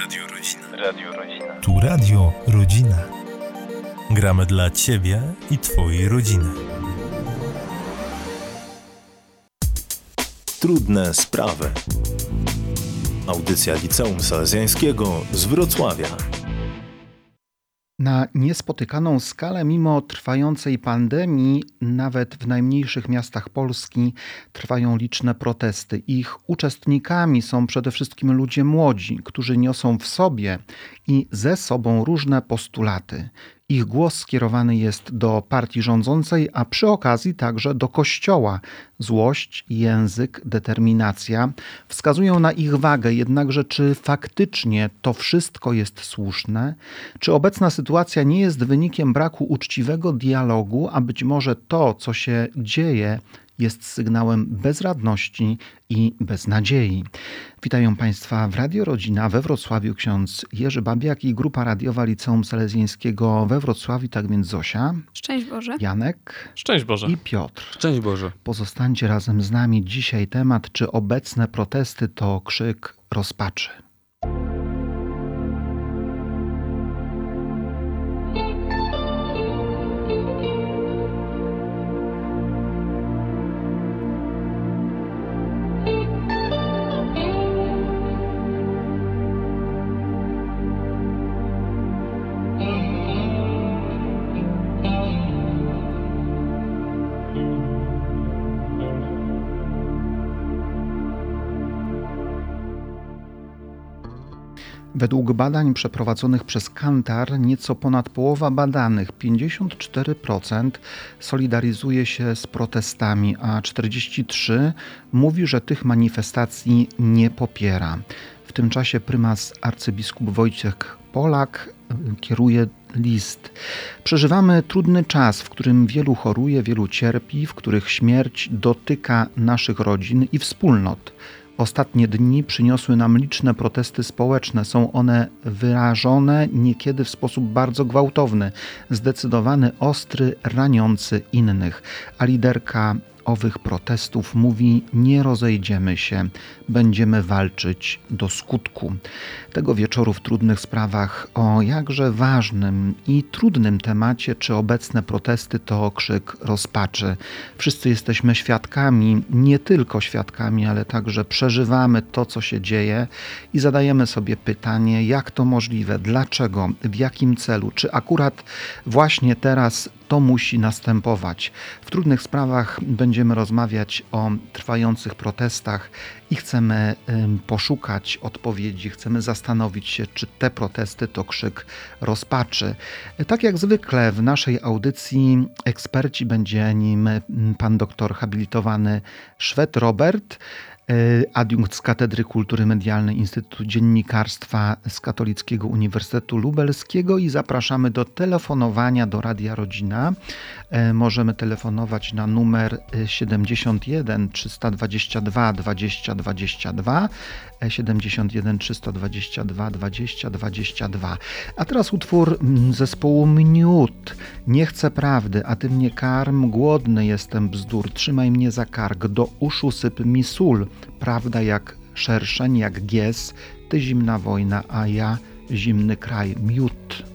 Radio Rodzina. Radio Rodzina. Tu Radio Rodzina. Gramy dla Ciebie i Twojej rodziny. Trudne sprawy. Audycja Liceum Salezjańskiego z Wrocławia. Na niespotykaną skalę, mimo trwającej pandemii, nawet w najmniejszych miastach Polski trwają liczne protesty. Ich uczestnikami są przede wszystkim ludzie młodzi, którzy niosą w sobie i ze sobą różne postulaty. Ich głos skierowany jest do partii rządzącej, a przy okazji także do Kościoła. Złość, język, determinacja wskazują na ich wagę, jednakże czy faktycznie to wszystko jest słuszne? Czy obecna sytuacja nie jest wynikiem braku uczciwego dialogu, a być może to, co się dzieje, jest sygnałem bezradności i beznadziei. Witają Państwa w Radio Rodzina we Wrocławiu ksiądz Jerzy Babiak i grupa radiowa Liceum Salezjańskiego we Wrocławiu, tak więc Zosia. Szczęść Boże. Janek. Szczęść Boże. I Piotr. Szczęść Boże. Pozostańcie razem z nami. Dzisiaj temat, czy obecne protesty to krzyk rozpaczy. Według badań przeprowadzonych przez Kantar, nieco ponad połowa badanych, 54%, solidaryzuje się z protestami, a 43% mówi, że tych manifestacji nie popiera. W tym czasie prymas arcybiskup Wojciech Polak y, kieruje list. Przeżywamy trudny czas, w którym wielu choruje, wielu cierpi, w których śmierć dotyka naszych rodzin i wspólnot. Ostatnie dni przyniosły nam liczne protesty społeczne. Są one wyrażone niekiedy w sposób bardzo gwałtowny, zdecydowany, ostry, raniący innych. A liderka owych protestów mówi: Nie rozejdziemy się, będziemy walczyć do skutku. Tego wieczoru w trudnych sprawach o jakże ważnym i trudnym temacie, czy obecne protesty to krzyk rozpaczy. Wszyscy jesteśmy świadkami, nie tylko świadkami, ale także przeżywamy to, co się dzieje i zadajemy sobie pytanie, jak to możliwe, dlaczego, w jakim celu, czy akurat właśnie teraz to musi następować. W trudnych sprawach będziemy rozmawiać o trwających protestach i chcemy poszukać odpowiedzi, chcemy zastanowić się, czy te protesty to krzyk rozpaczy. Tak jak zwykle w naszej audycji eksperci będzie nim pan doktor habilitowany Szwed Robert. E, adiunkt z Katedry Kultury Medialnej Instytutu Dziennikarstwa z Katolickiego Uniwersytetu Lubelskiego i zapraszamy do telefonowania do Radia Rodzina. E, możemy telefonować na numer 71 322 20 22 71 322 20 22. A teraz utwór mm, zespołu Mniut. Nie chcę prawdy, a ty mnie karm, głodny jestem bzdur. Trzymaj mnie za kark, do uszu syp mi sól. Prawda jak szerszeń, jak gies, ty zimna wojna, a ja zimny kraj, miód.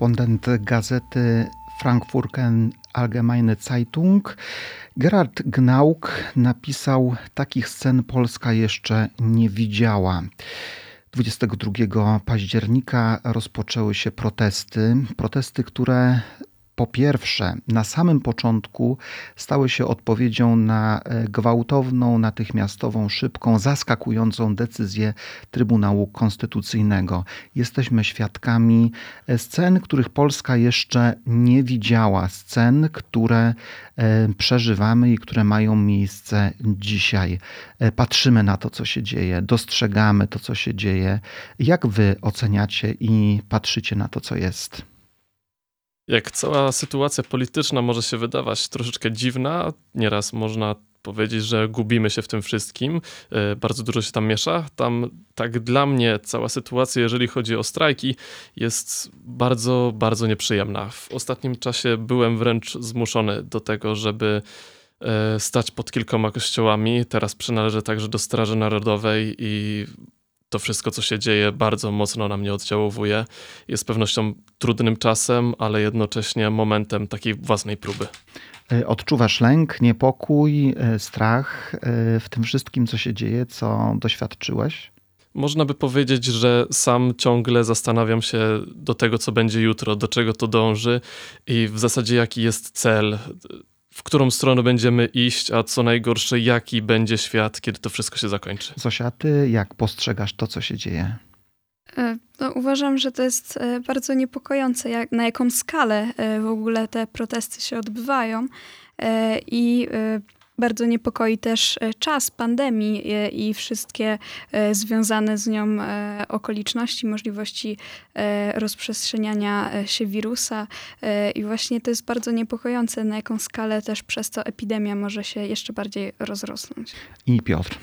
Korespondent gazety Frankfurter Allgemeine Zeitung Gerard Gnauk napisał: Takich scen Polska jeszcze nie widziała. 22 października rozpoczęły się protesty. Protesty, które po pierwsze, na samym początku stały się odpowiedzią na e, gwałtowną, natychmiastową, szybką, zaskakującą decyzję Trybunału Konstytucyjnego. Jesteśmy świadkami e, scen, których Polska jeszcze nie widziała, scen, które e, przeżywamy i które mają miejsce dzisiaj. Patrzymy na to, co się dzieje, dostrzegamy to, co się dzieje. Jak wy oceniacie i patrzycie na to, co jest? Jak cała sytuacja polityczna może się wydawać troszeczkę dziwna, nieraz można powiedzieć, że gubimy się w tym wszystkim, e, bardzo dużo się tam miesza. Tam, tak dla mnie, cała sytuacja, jeżeli chodzi o strajki, jest bardzo, bardzo nieprzyjemna. W ostatnim czasie byłem wręcz zmuszony do tego, żeby e, stać pod kilkoma kościołami. Teraz przynależę także do Straży Narodowej i to wszystko, co się dzieje, bardzo mocno na mnie oddziałuje. Jest pewnością trudnym czasem, ale jednocześnie momentem takiej własnej próby. E, odczuwasz lęk, niepokój, e, strach e, w tym wszystkim, co się dzieje, co doświadczyłeś? Można by powiedzieć, że sam ciągle zastanawiam się do tego, co będzie jutro, do czego to dąży i w zasadzie jaki jest cel, w którą stronę będziemy iść, a co najgorsze, jaki będzie świat, kiedy to wszystko się zakończy. Zosia, ty jak postrzegasz to, co się dzieje? No, uważam, że to jest bardzo niepokojące, jak, na jaką skalę w ogóle te protesty się odbywają. I bardzo niepokoi też czas pandemii i wszystkie związane z nią okoliczności, możliwości rozprzestrzeniania się wirusa. I właśnie to jest bardzo niepokojące, na jaką skalę też przez to epidemia może się jeszcze bardziej rozrosnąć. I Piotr.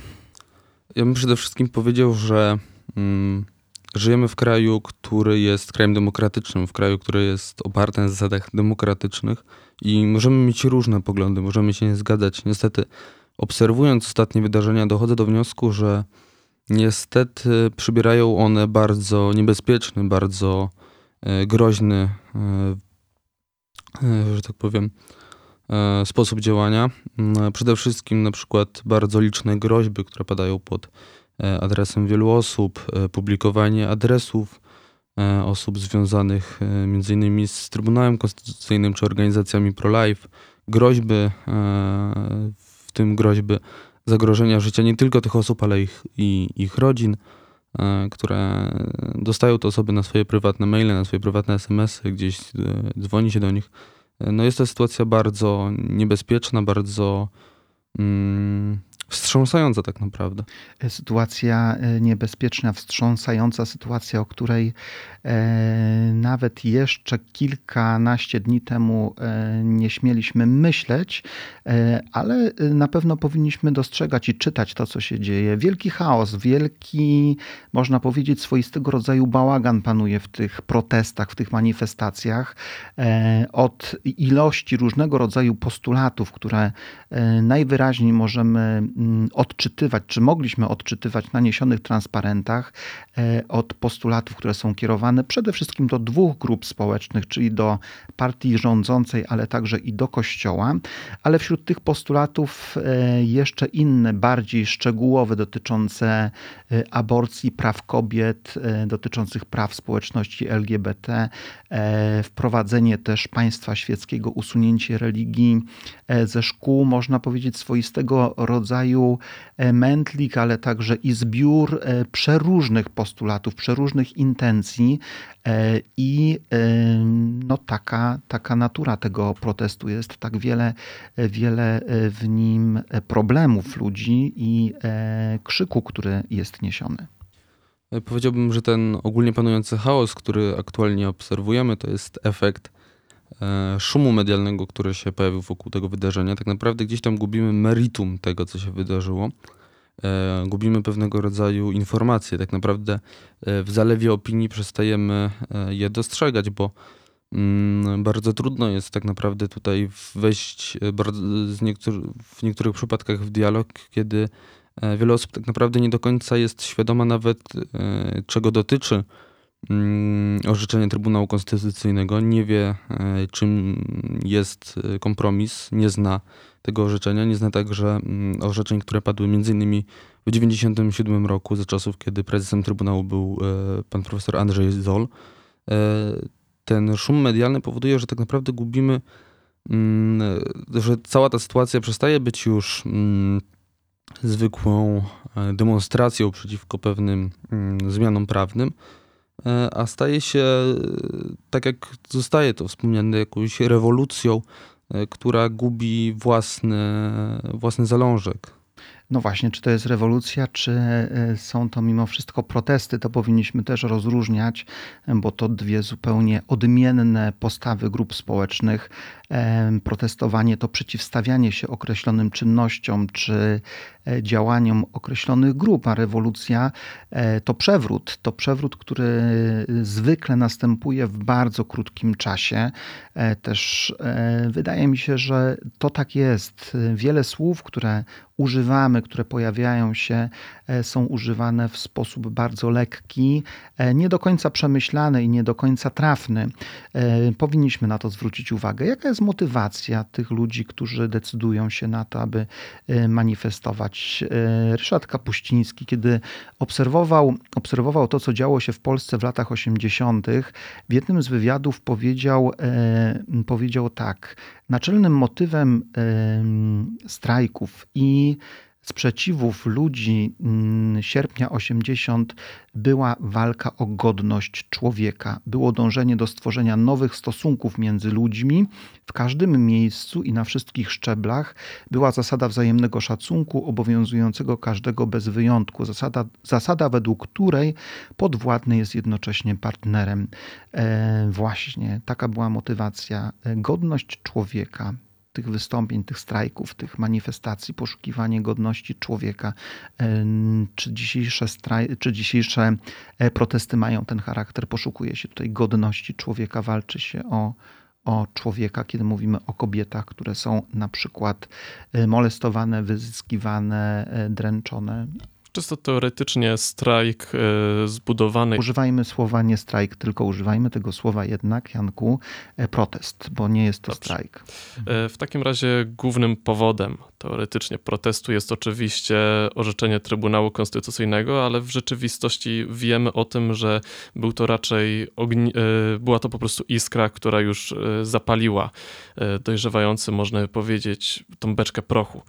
Ja bym przede wszystkim powiedział, że mm, żyjemy w kraju, który jest krajem demokratycznym, w kraju, który jest oparty na zasadach demokratycznych i możemy mieć różne poglądy, możemy się nie zgadzać. Niestety, obserwując ostatnie wydarzenia, dochodzę do wniosku, że niestety przybierają one bardzo niebezpieczny, bardzo e, groźny, e, e, że tak powiem, sposób działania. Mm, Przede wszystkim na przykład bardzo liczne groźby, które padają pod adresem wielu osób, e, publikowanie adresów e, osób związanych e, m.in. z Trybunałem Konstytucyjnym czy organizacjami pro-life, groźby, e, w tym groźby zagrożenia życia nie tylko tych osób, ale ich, i ich rodzin, e, które dostają te osoby na swoje prywatne maile, na swoje prywatne SMS-y, gdzieś e, dzwoni się do nich. E, No jest to sytuacja bardzo niebezpieczna, bardzo mm, wstrząsająca tak naprawdę. sytuacja e, niebezpieczna, wstrząsająca sytuacja, o której e, nawet jeszcze kilkanaście dni temu e, nie śmieliśmy myśleć, e, ale e, na pewno powinniśmy dostrzegać i czytać to, co się dzieje. Wielki chaos, wielki, można powiedzieć, swoistego rodzaju bałagan panuje w tych protestach, w tych manifestacjach. E, Od ilości różnego rodzaju postulatów, które e, najwyraźniej możemy odczytywać, czy mogliśmy odczytywać na niesionych transparentach, e, od postulatów, które są kierowane przede wszystkim do dwóch grup społecznych, czyli do partii rządzącej, ale także i do Kościoła. Ale wśród tych postulatów e, jeszcze inne, bardziej szczegółowe, dotyczące e, aborcji, praw kobiet, dotyczących praw społeczności LGBT, wprowadzenie też państwa świeckiego, usunięcie religii ze szkół, można powiedzieć swoistego rodzaju e, mętlik, ale także i zbiór e, przeróżnych postulatów, przeróżnych intencji e, i no taka, taka natura tego protestu jest, tak wiele, wiele w nim problemów ludzi i krzyku, który jest niesiony. E, Powiedziałbym, że ten ogólnie panujący chaos, który aktualnie obserwujemy, to jest efekt szumu medialnego, który się pojawił wokół tego wydarzenia. Tak naprawdę gdzieś tam gubimy meritum tego, co się wydarzyło. E, Gubimy pewnego rodzaju informacje. Tak naprawdę e, w zalewie opinii przestajemy e, je dostrzegać, bo mm, bardzo trudno jest tak naprawdę tutaj wejść e, w niektórych przypadkach w dialog, kiedy e, wiele osób tak naprawdę nie do końca jest świadoma nawet e, czego dotyczy orzeczenie Trybunału Konstytucyjnego, nie wie e, czym jest e, kompromis, nie zna tego orzeczenia, nie zna także mm, orzeczeń, które padły m.in. w 1997 roku, za czasów, kiedy prezesem Trybunału był e, pan profesor Andrzej Zoll. Ten szum medialny powoduje, że tak naprawdę gubimy, mm, że cała ta sytuacja przestaje być już mm, zwykłą demonstracją przeciwko pewnym mm, zmianom prawnym, a staje się, e, tak jak zostaje to wspomniane, jakąś rewolucją, e, która gubi własny, własny zalążek. No właśnie, czy to jest rewolucja, czy e, są to mimo wszystko protesty, to powinniśmy też rozróżniać, bo to dwie zupełnie odmienne postawy grup społecznych. Protestowanie to przeciwstawianie się określonym czynnościom czy e, działaniom określonych grup, a rewolucja e, to przewrót. To przewrót, który zwykle następuje w bardzo krótkim czasie. E, Też e, wydaje mi się, że to tak jest. Wiele słów, które używamy, które pojawiają się, e, są używane w sposób bardzo lekki, e, nie do końca przemyślany i nie do końca trafny. E, Powinniśmy na to zwrócić uwagę. Jaka jest motywacja tych ludzi, którzy decydują się na to, aby e, manifestować? E, Ryszard Kapuściński, kiedy obserwował, obserwował to, co działo się w Polsce w latach 80., w jednym z wywiadów powiedział, e, powiedział tak: Naczelnym motywem em, strajków i sprzeciwów ludzi mm, sierpnia 80 była walka o godność człowieka. Było dążenie do stworzenia nowych stosunków między ludźmi w każdym miejscu i na wszystkich szczeblach. Była zasada wzajemnego szacunku obowiązującego każdego bez wyjątku. Zasada, zasada według której podwładny jest jednocześnie partnerem. E, właśnie taka była motywacja. E, Godność człowieka tych wystąpień, tych strajków, tych manifestacji, poszukiwanie godności człowieka. Em, Czy dzisiejsze, straj, czy dzisiejsze e, protesty mają ten charakter? Poszukuje się tutaj godności człowieka, walczy się o, o człowieka, kiedy mówimy o kobietach, które są na przykład e, molestowane, wyzyskiwane, e, dręczone. Czysto teoretycznie strajk e, zbudowany. Używajmy słowa nie strajk, tylko używajmy tego słowa jednak, Janku, e, protest, bo nie jest to Dobrze. strajk. E, W takim razie głównym powodem teoretycznie protestu jest oczywiście orzeczenie Trybunału Konstytucyjnego, ale w rzeczywistości wiemy o tym, że był to raczej ogni- była to po prostu iskra, która już zapaliła dojrzewający, można powiedzieć, tą beczkę prochu.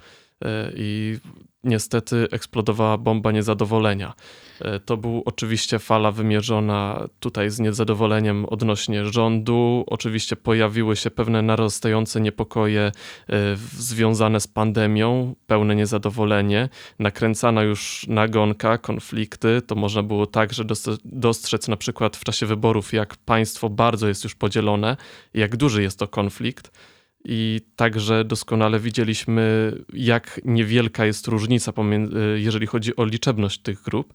E, I niestety eksplodowała bomba niezadowolenia. E, To był oczywiście fala wymierzona tutaj z niezadowoleniem odnośnie rządu. Oczywiście pojawiły się pewne narastające niepokoje e, związane z pandemią, pełne niezadowolenie, nakręcana już nagonka, konflikty. To można było także dos- dostrzec na przykład w czasie wyborów, jak państwo bardzo jest już podzielone, jak duży jest to konflikt. I także doskonale widzieliśmy, jak niewielka jest różnica, pomiędzy, jeżeli chodzi o liczebność tych grup.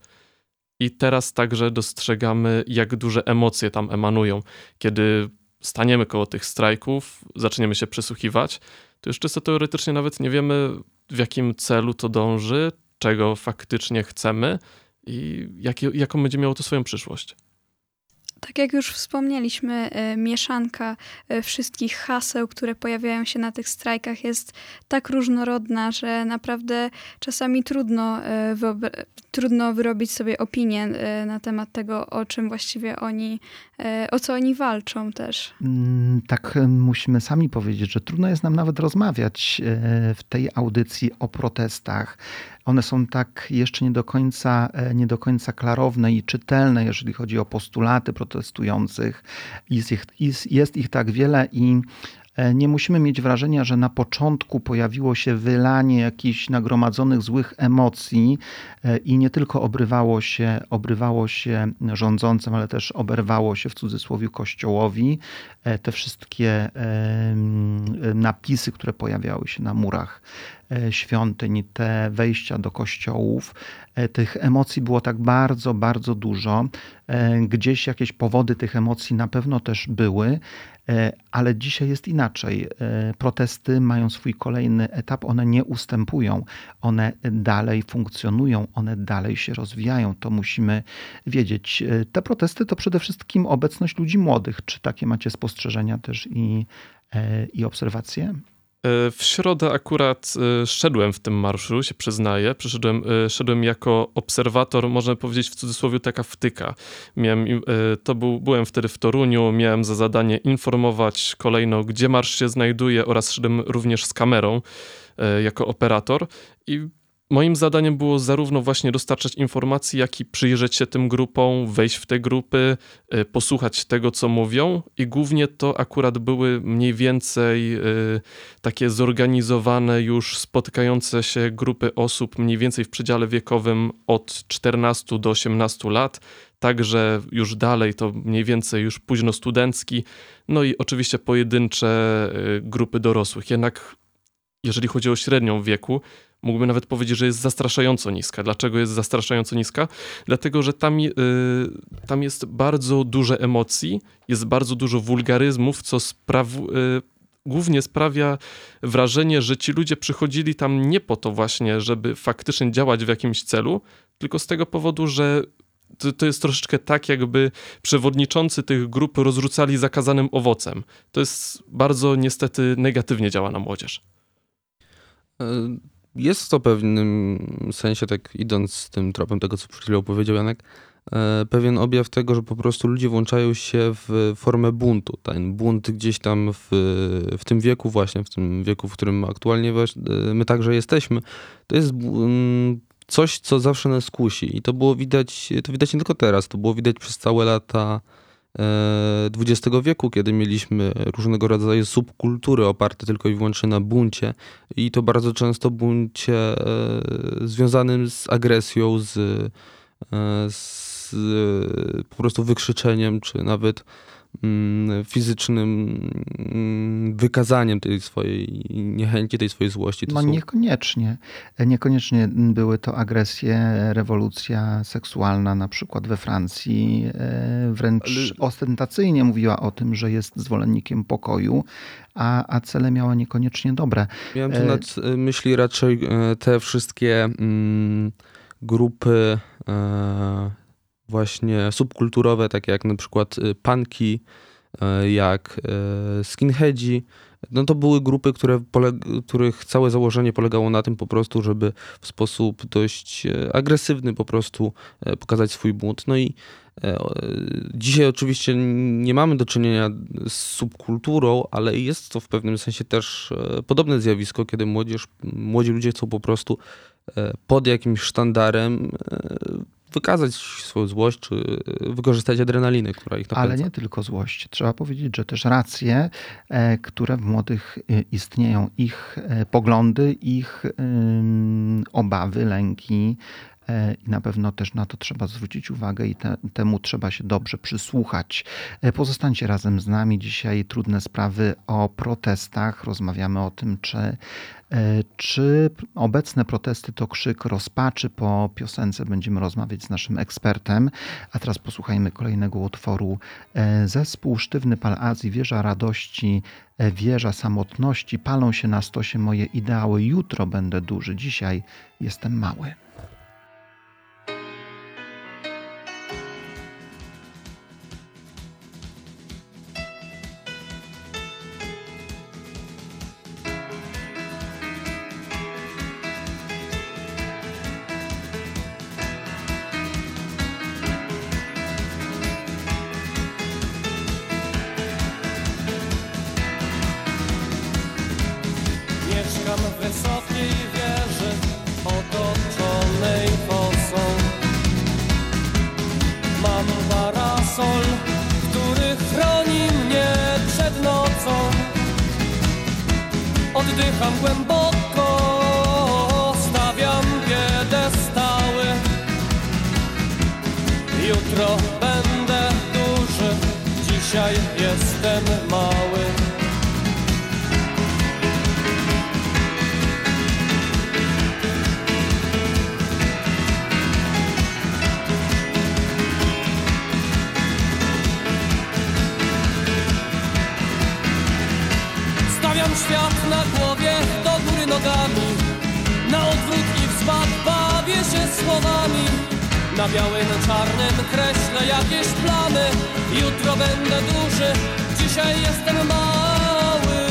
I teraz także dostrzegamy, jak duże emocje tam emanują. Kiedy staniemy koło tych strajków, zaczniemy się przysłuchiwać, to już czysto teoretycznie nawet nie wiemy, w jakim celu to dąży, czego faktycznie chcemy i jakie, jaką będzie miało to swoją przyszłość. Tak jak już wspomnieliśmy, e, mieszanka e, wszystkich haseł, które pojawiają się na tych strajkach, jest tak różnorodna, że naprawdę czasami trudno, wyobra- trudno wyrobić sobie opinię na temat tego, o czym właściwie oni, o co oni walczą też. Mm, Tak musimy sami powiedzieć, że trudno jest nam nawet rozmawiać w tej audycji o protestach. One są tak jeszcze nie do końca, e, nie do końca klarowne i czytelne, jeżeli chodzi o postulaty protestujących. Jest ich, jest, jest ich tak wiele i e, nie musimy mieć wrażenia, że na początku pojawiło się wylanie jakichś nagromadzonych złych emocji e, i nie tylko obrywało się, obrywało się rządzącym, ale też oberwało się w cudzysłowie kościołowi. Te wszystkie napisy, które pojawiały się na murach świątyń, te wejścia do kościołów, e, tych emocji było tak bardzo, bardzo dużo. E, Gdzieś jakieś powody tych emocji na pewno też były, e, ale dzisiaj jest inaczej. E, Protesty mają swój kolejny etap, one nie ustępują, one dalej funkcjonują, one dalej się rozwijają. To musimy wiedzieć. E, Te protesty to przede wszystkim obecność ludzi młodych. Czy takie macie spostrzeżenia też i, e, i obserwacje? E, W środę akurat e, szedłem w tym marszu, się przyznaję. Przyszedłem, e, szedłem jako obserwator, można powiedzieć w cudzysłowie taka wtyka. Miałem, to był, byłem wtedy w Toruniu, miałem za zadanie informować kolejno, gdzie marsz się znajduje oraz szedłem również z kamerą jako operator i Moim zadaniem było zarówno właśnie dostarczać informacji, jak i przyjrzeć się tym grupom, wejść w te grupy, y, posłuchać tego, co mówią, i głównie to akurat były mniej więcej y, takie zorganizowane, już spotykające się grupy osób mniej więcej w przedziale wiekowym od 14 do 18 lat. Także już dalej to mniej więcej już późno studencki, no i oczywiście pojedyncze y, grupy dorosłych. Jednak jeżeli chodzi o średnią wieku, mógłbym nawet powiedzieć, że jest zastraszająco niska. Dlaczego jest zastraszająco niska? Dlatego, że tam, y, tam jest bardzo dużo emocji, jest bardzo dużo wulgaryzmów, co spraw, y, głównie sprawia wrażenie, że ci ludzie przychodzili tam nie po to właśnie, żeby faktycznie działać w jakimś celu, tylko z tego powodu, że to, to jest troszeczkę tak, jakby przewodniczący tych grup rozrzucali zakazanym owocem. To jest bardzo niestety negatywnie działa na młodzież. Jest to pewnym sensie, tak idąc z tym tropem tego, co przed chwilą powiedział Janek, e, pewien objaw tego, że po prostu ludzie włączają się w formę buntu. Ten bunt gdzieś tam w, w tym wieku właśnie, w tym wieku, w którym aktualnie e, my także jesteśmy, to jest coś, co zawsze nas kusi. I to było widać, to widać nie tylko teraz, to było widać przez całe lata XX wieku, kiedy mieliśmy różnego rodzaju subkultury oparte tylko i wyłącznie na buncie i to bardzo często buncie e, związanym z agresją, z, e, z e, po prostu wykrzyczeniem, czy nawet fizycznym mm, wykazaniem tej swojej niechęci, tej swojej złości. To No są- niekoniecznie. Niekoniecznie były to agresje, rewolucja seksualna na przykład we Francji. e, Wręcz Ale- ostentacyjnie mówiła o tym, że jest zwolennikiem pokoju, a, a cele miała niekoniecznie dobre. Miałem tu E, na myśli raczej e, te wszystkie mm, grupy właśnie subkulturowe, takie jak na przykład y, punki, e, jak e, skinheadzi. No to były grupy, które których całe założenie polegało na tym po prostu, żeby w sposób dość agresywny po prostu pokazać swój bunt. No i dzisiaj oczywiście nie mamy do czynienia z subkulturą, ale jest to w pewnym sensie też podobne zjawisko, kiedy młodzież, młodzi ludzie chcą po prostu pod jakimś sztandarem e, wykazać swoją złość, czy wykorzystać adrenalinę, która ich napędza. Ale nie tylko złość. Trzeba powiedzieć, że też racje, e, które w młodych e, istnieją, ich e, poglądy, ich obawy, lęki. e, I na pewno też na to trzeba zwrócić uwagę i te, temu trzeba się dobrze przysłuchać. E, Pozostańcie razem z nami. Dzisiaj trudne sprawy o protestach. Rozmawiamy o tym, czy, e, czy obecne protesty to krzyk rozpaczy. Po piosence będziemy rozmawiać z naszym ekspertem. A teraz posłuchajmy kolejnego utworu. E, Zespół Sztywny Pal Azji, Wieża Radości, e, Wieża Samotności. Palą się na stosie moje ideały. Jutro będę duży, dzisiaj jestem mały. dejan buen Na białym, czarnym kreślę jakieś plany Jutro będę duży, dzisiaj jestem mały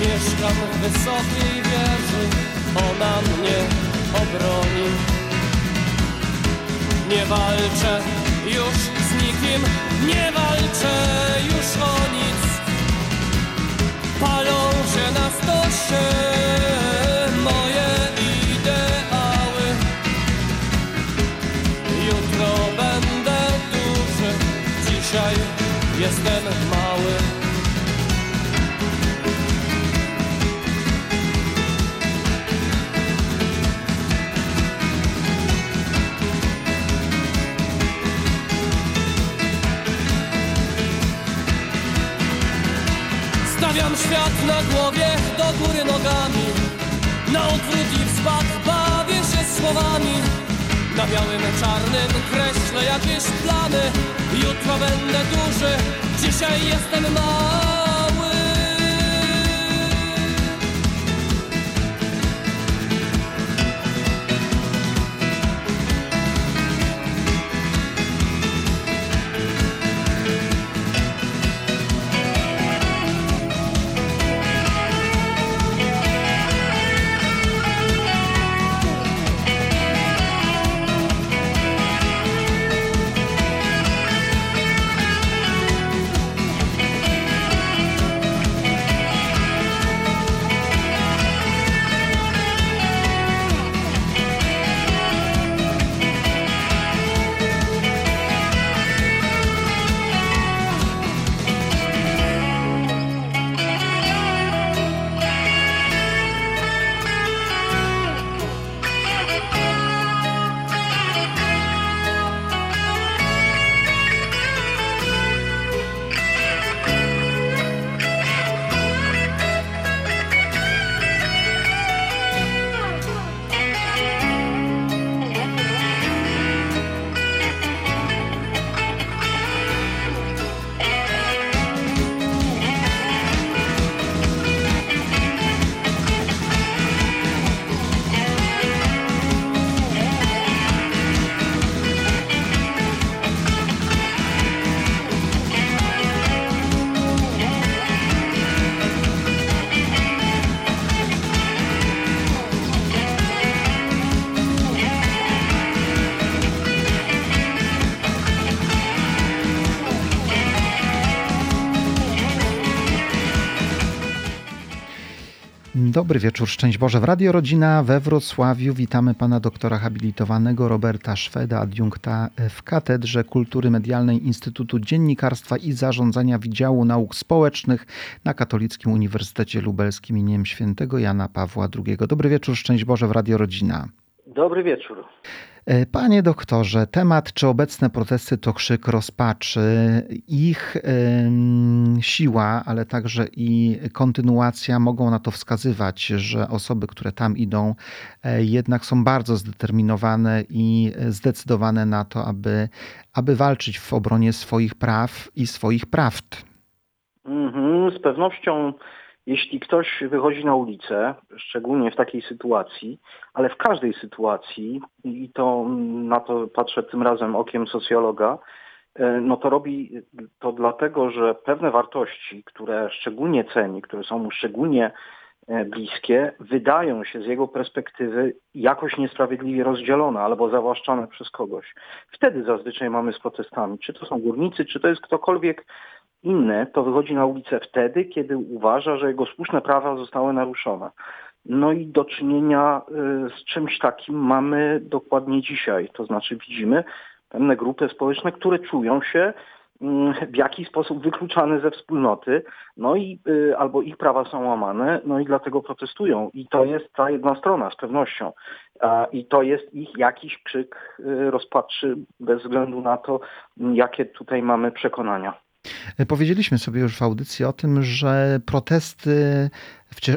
Mieszkam w wysokiej wieży, ona mnie obroni. Nie walczę już z nikim, nie walczę już o nic. Palą się na stosie moje ideały. Jutro będę duży, dzisiaj jestem do góry nogami Na odwrót i w zbak bawię się słowami. Na białym, czarnym kreślę jakieś plany. Jutro będę duży, dzisiaj jestem mały Dobry wieczór, szczęść Boże. W Radio Rodzina we Wrocławiu witamy pana doktora habilitowanego Roberta Szweda, adiunkta w Katedrze Kultury Medialnej Instytutu Dziennikarstwa i Zarządzania Wydziału Nauk Społecznych na Katolickim Uniwersytecie Lubelskim im. Świętego Jana Pawła II. Dobry wieczór, szczęść Boże w Radio Rodzina. Dobry wieczór. E, panie doktorze, temat czy obecne protesty to krzyk rozpaczy. Ich siła, ale także i kontynuacja mogą na to wskazywać, że osoby, które tam idą, e, jednak są bardzo zdeterminowane i zdecydowane na to, aby, aby walczyć w obronie swoich praw i swoich prawd. Mhm, z pewnością jeśli ktoś wychodzi na ulicę, szczególnie w takiej sytuacji, ale w każdej sytuacji, i to na to patrzę tym razem okiem socjologa, e, no to robi to dlatego, że pewne wartości, które szczególnie ceni, które są mu szczególnie e, bliskie, wydają się z jego perspektywy jakoś niesprawiedliwie rozdzielone albo zawłaszczane przez kogoś. Wtedy zazwyczaj mamy z protestami. Czy to są górnicy, czy to jest ktokolwiek inny, to wychodzi na ulicę wtedy, kiedy uważa, że jego słuszne prawa zostały naruszone. No i do czynienia y, z czymś takim mamy dokładnie dzisiaj. To znaczy widzimy pewne grupy społeczne, które czują się mm, w jakiś sposób wykluczane ze wspólnoty, no i y, albo ich prawa są łamane, no i dlatego protestują. I to jest ta jedna strona z pewnością. I to jest ich jakiś krzyk y, rozpaczy bez względu na to, jakie tutaj mamy przekonania. Powiedzieliśmy sobie już w audycji o tym, że protesty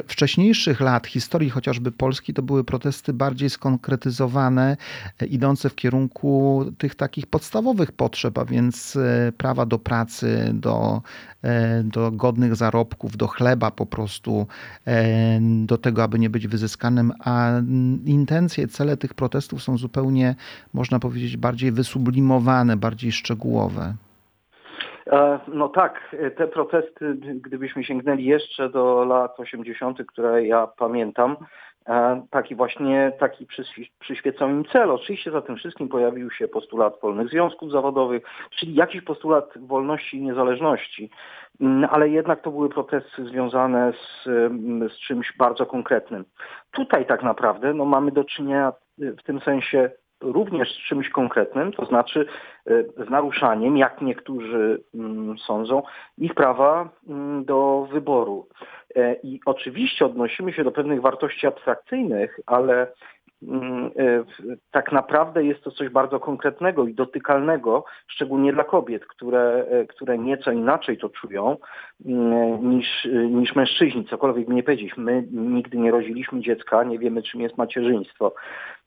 wcześniejszych lat historii chociażby Polski to były protesty bardziej skonkretyzowane, idące w kierunku tych takich podstawowych potrzeb, a więc e, prawa do pracy, do, e, do godnych zarobków, do chleba po prostu, e, do tego, aby nie być wyzyskanym, a intencje, cele tych protestów są zupełnie, można powiedzieć, bardziej wysublimowane, bardziej szczegółowe. E, no tak, te protesty, gdybyśmy sięgnęli jeszcze do lat 80., które ja pamiętam, e, taki właśnie, taki przyświecał im cel. Oczywiście za tym wszystkim pojawił się postulat wolnych związków zawodowych, czyli jakiś postulat wolności i niezależności, mm, ale jednak to były protesty związane z, mm, z czymś bardzo konkretnym. Tutaj tak naprawdę no, mamy do czynienia w tym sensie również z czymś konkretnym, to znaczy e, z naruszaniem, jak niektórzy mm, sądzą, ich prawa mm, do wyboru. E, I oczywiście odnosimy się do pewnych wartości abstrakcyjnych, ale tak naprawdę jest to coś bardzo konkretnego i dotykalnego, szczególnie dla kobiet, które, e, które nieco inaczej to czują mm, niż, niż mężczyźni. Cokolwiek by nie powiedzieć, my nigdy nie rodziliśmy dziecka, nie wiemy czym jest macierzyństwo,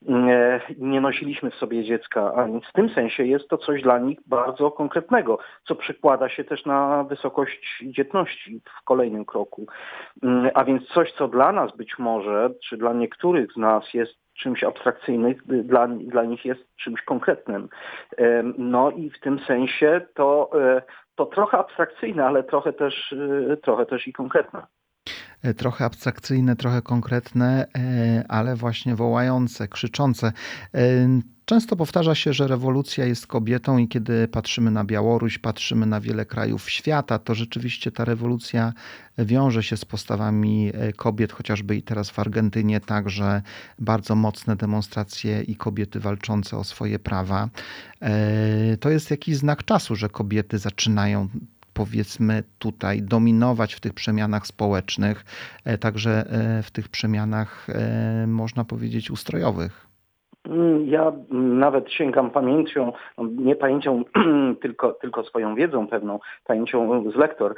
mm, e, nie nosiliśmy w sobie dziecka, a więc w tym sensie jest to coś dla nich bardzo konkretnego, co przekłada się też na wysokość dzietności w kolejnym kroku. A więc coś, co dla nas być może, czy dla niektórych z nas jest czymś abstrakcyjnym, dla, dla nich jest czymś konkretnym. No i w tym sensie to, e, to trochę abstrakcyjne, ale trochę też, e, trochę też i konkretne. E, trochę abstrakcyjne, trochę konkretne, ale właśnie wołające, krzyczące. Często powtarza się, że rewolucja jest kobietą, i kiedy patrzymy na Białoruś, patrzymy na wiele krajów świata, to rzeczywiście ta rewolucja wiąże się z postawami e, kobiet, chociażby i teraz w Argentynie, także bardzo mocne demonstracje i kobiety walczące o swoje prawa. E, to jest jakiś znak czasu, że kobiety zaczynają powiedzmy tutaj dominować w tych przemianach społecznych, e, także w tych przemianach można powiedzieć ustrojowych. Mm, ja nawet sięgam pamięcią, no, nie pamięcią, tylko, tylko swoją wiedzą pewną, pamięcią z lektor,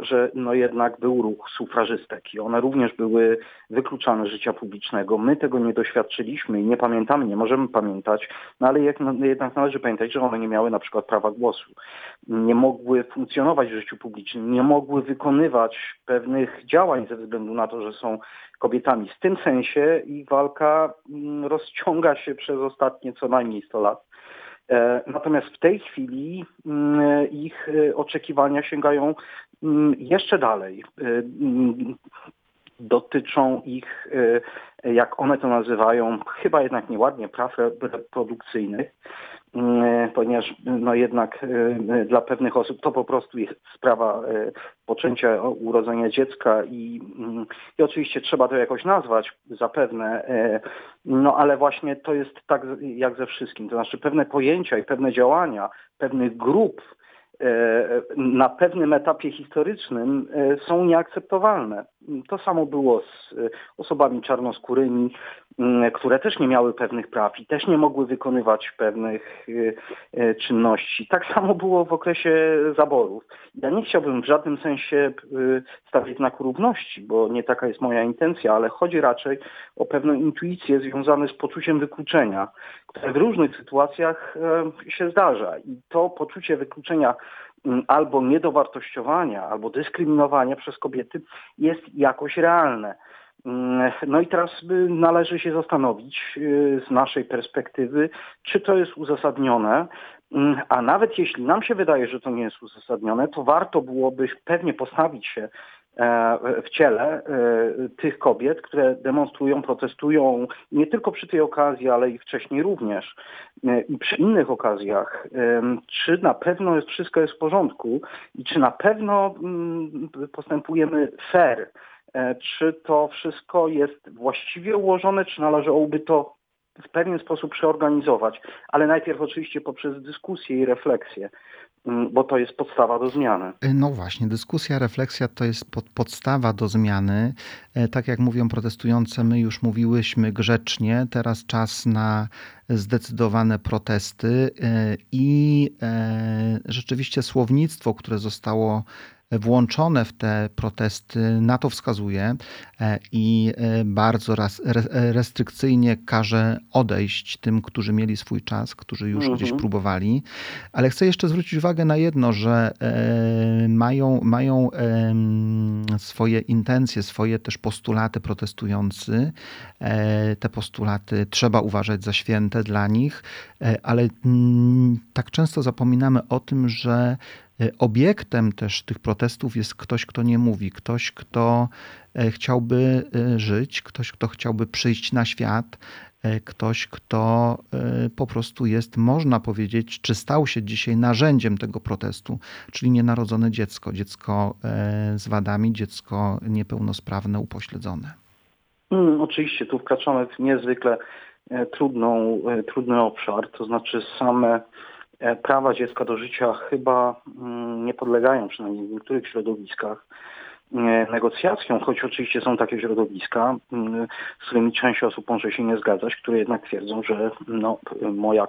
że no jednak był ruch sufrażystek i one również były wykluczane z życia publicznego. My tego nie doświadczyliśmy i nie pamiętamy, nie możemy pamiętać, no ale jednak należy pamiętać, że one nie miały na przykład prawa głosu. Nie mogły funkcjonować w życiu publicznym, nie mogły wykonywać pewnych działań ze względu na to, że są kobietami. W tym sensie ich walka mm, rozciąga się przez ostatnie co najmniej 100 lat. E, natomiast w tej chwili mm, ich e, oczekiwania sięgają mm, jeszcze dalej. E, dotyczą ich, jak one to nazywają, chyba jednak nieładnie, praw reprodukcyjnych. Mm, ponieważ no jednak y, dla pewnych osób to po prostu jest sprawa poczęcia, urodzenia dziecka i, mm, i oczywiście trzeba to jakoś nazwać, zapewne, no ale właśnie to jest tak jak ze wszystkim, to znaczy pewne pojęcia i pewne działania pewnych grup na pewnym etapie historycznym są nieakceptowalne. To samo było z osobami czarnoskórymi, Mm, które też nie miały pewnych praw i też nie mogły wykonywać pewnych y, y, czynności. Tak samo było w okresie zaborów. Ja nie chciałbym w żadnym sensie y, stawiać znaku równości, bo nie taka jest moja intencja, ale chodzi raczej o pewną intuicję związaną z poczuciem wykluczenia, które w różnych sytuacjach się zdarza. I to poczucie wykluczenia albo niedowartościowania, albo dyskryminowania przez kobiety jest jakoś realne. No i teraz należy się zastanowić y, z naszej perspektywy, czy to jest uzasadnione, a nawet jeśli nam się wydaje, że to nie jest uzasadnione, to warto byłoby pewnie postawić się w ciele e, tych kobiet, które demonstrują, protestują nie tylko przy tej okazji, ale i wcześniej również. E, i przy innych okazjach, czy na pewno jest, wszystko jest w porządku? I czy na pewno mm, postępujemy fair? E, czy to wszystko jest właściwie ułożone, czy należałoby to w pewien sposób przeorganizować, ale najpierw oczywiście poprzez dyskusję i refleksję, bo to jest podstawa do zmiany. E, no właśnie, dyskusja, refleksja to jest pod, podstawa do zmiany. E, tak jak mówią protestujące, my już mówiłyśmy grzecznie, teraz czas na zdecydowane protesty i rzeczywiście słownictwo, które zostało włączone w te protesty, na to wskazuje e, i e, bardzo restrykcyjnie każe odejść tym, którzy mieli swój czas, którzy już mhm. gdzieś próbowali. Ale chcę jeszcze zwrócić uwagę na jedno, że e, mają, mają swoje intencje, swoje też postulaty protestujący. Te postulaty trzeba uważać za święte dla nich, ale mm, tak często zapominamy o tym, że obiektem też tych protestów jest ktoś, kto nie mówi, ktoś, kto e, chciałby e, żyć, ktoś, kto chciałby przyjść na świat, ktoś, kto po prostu jest, można powiedzieć, czy stał się dzisiaj narzędziem tego protestu, czyli nienarodzone dziecko, dziecko z wadami, dziecko niepełnosprawne, upośledzone. Hmm, oczywiście, tu wkraczamy w niezwykle trudną, trudny obszar, to znaczy same E, prawa dziecka do życia chyba mm, nie podlegają, przynajmniej w niektórych środowiskach, e, negocjacjom, choć oczywiście są takie środowiska, mm, z którymi część osób może się nie zgadzać, które jednak twierdzą, że no, moja,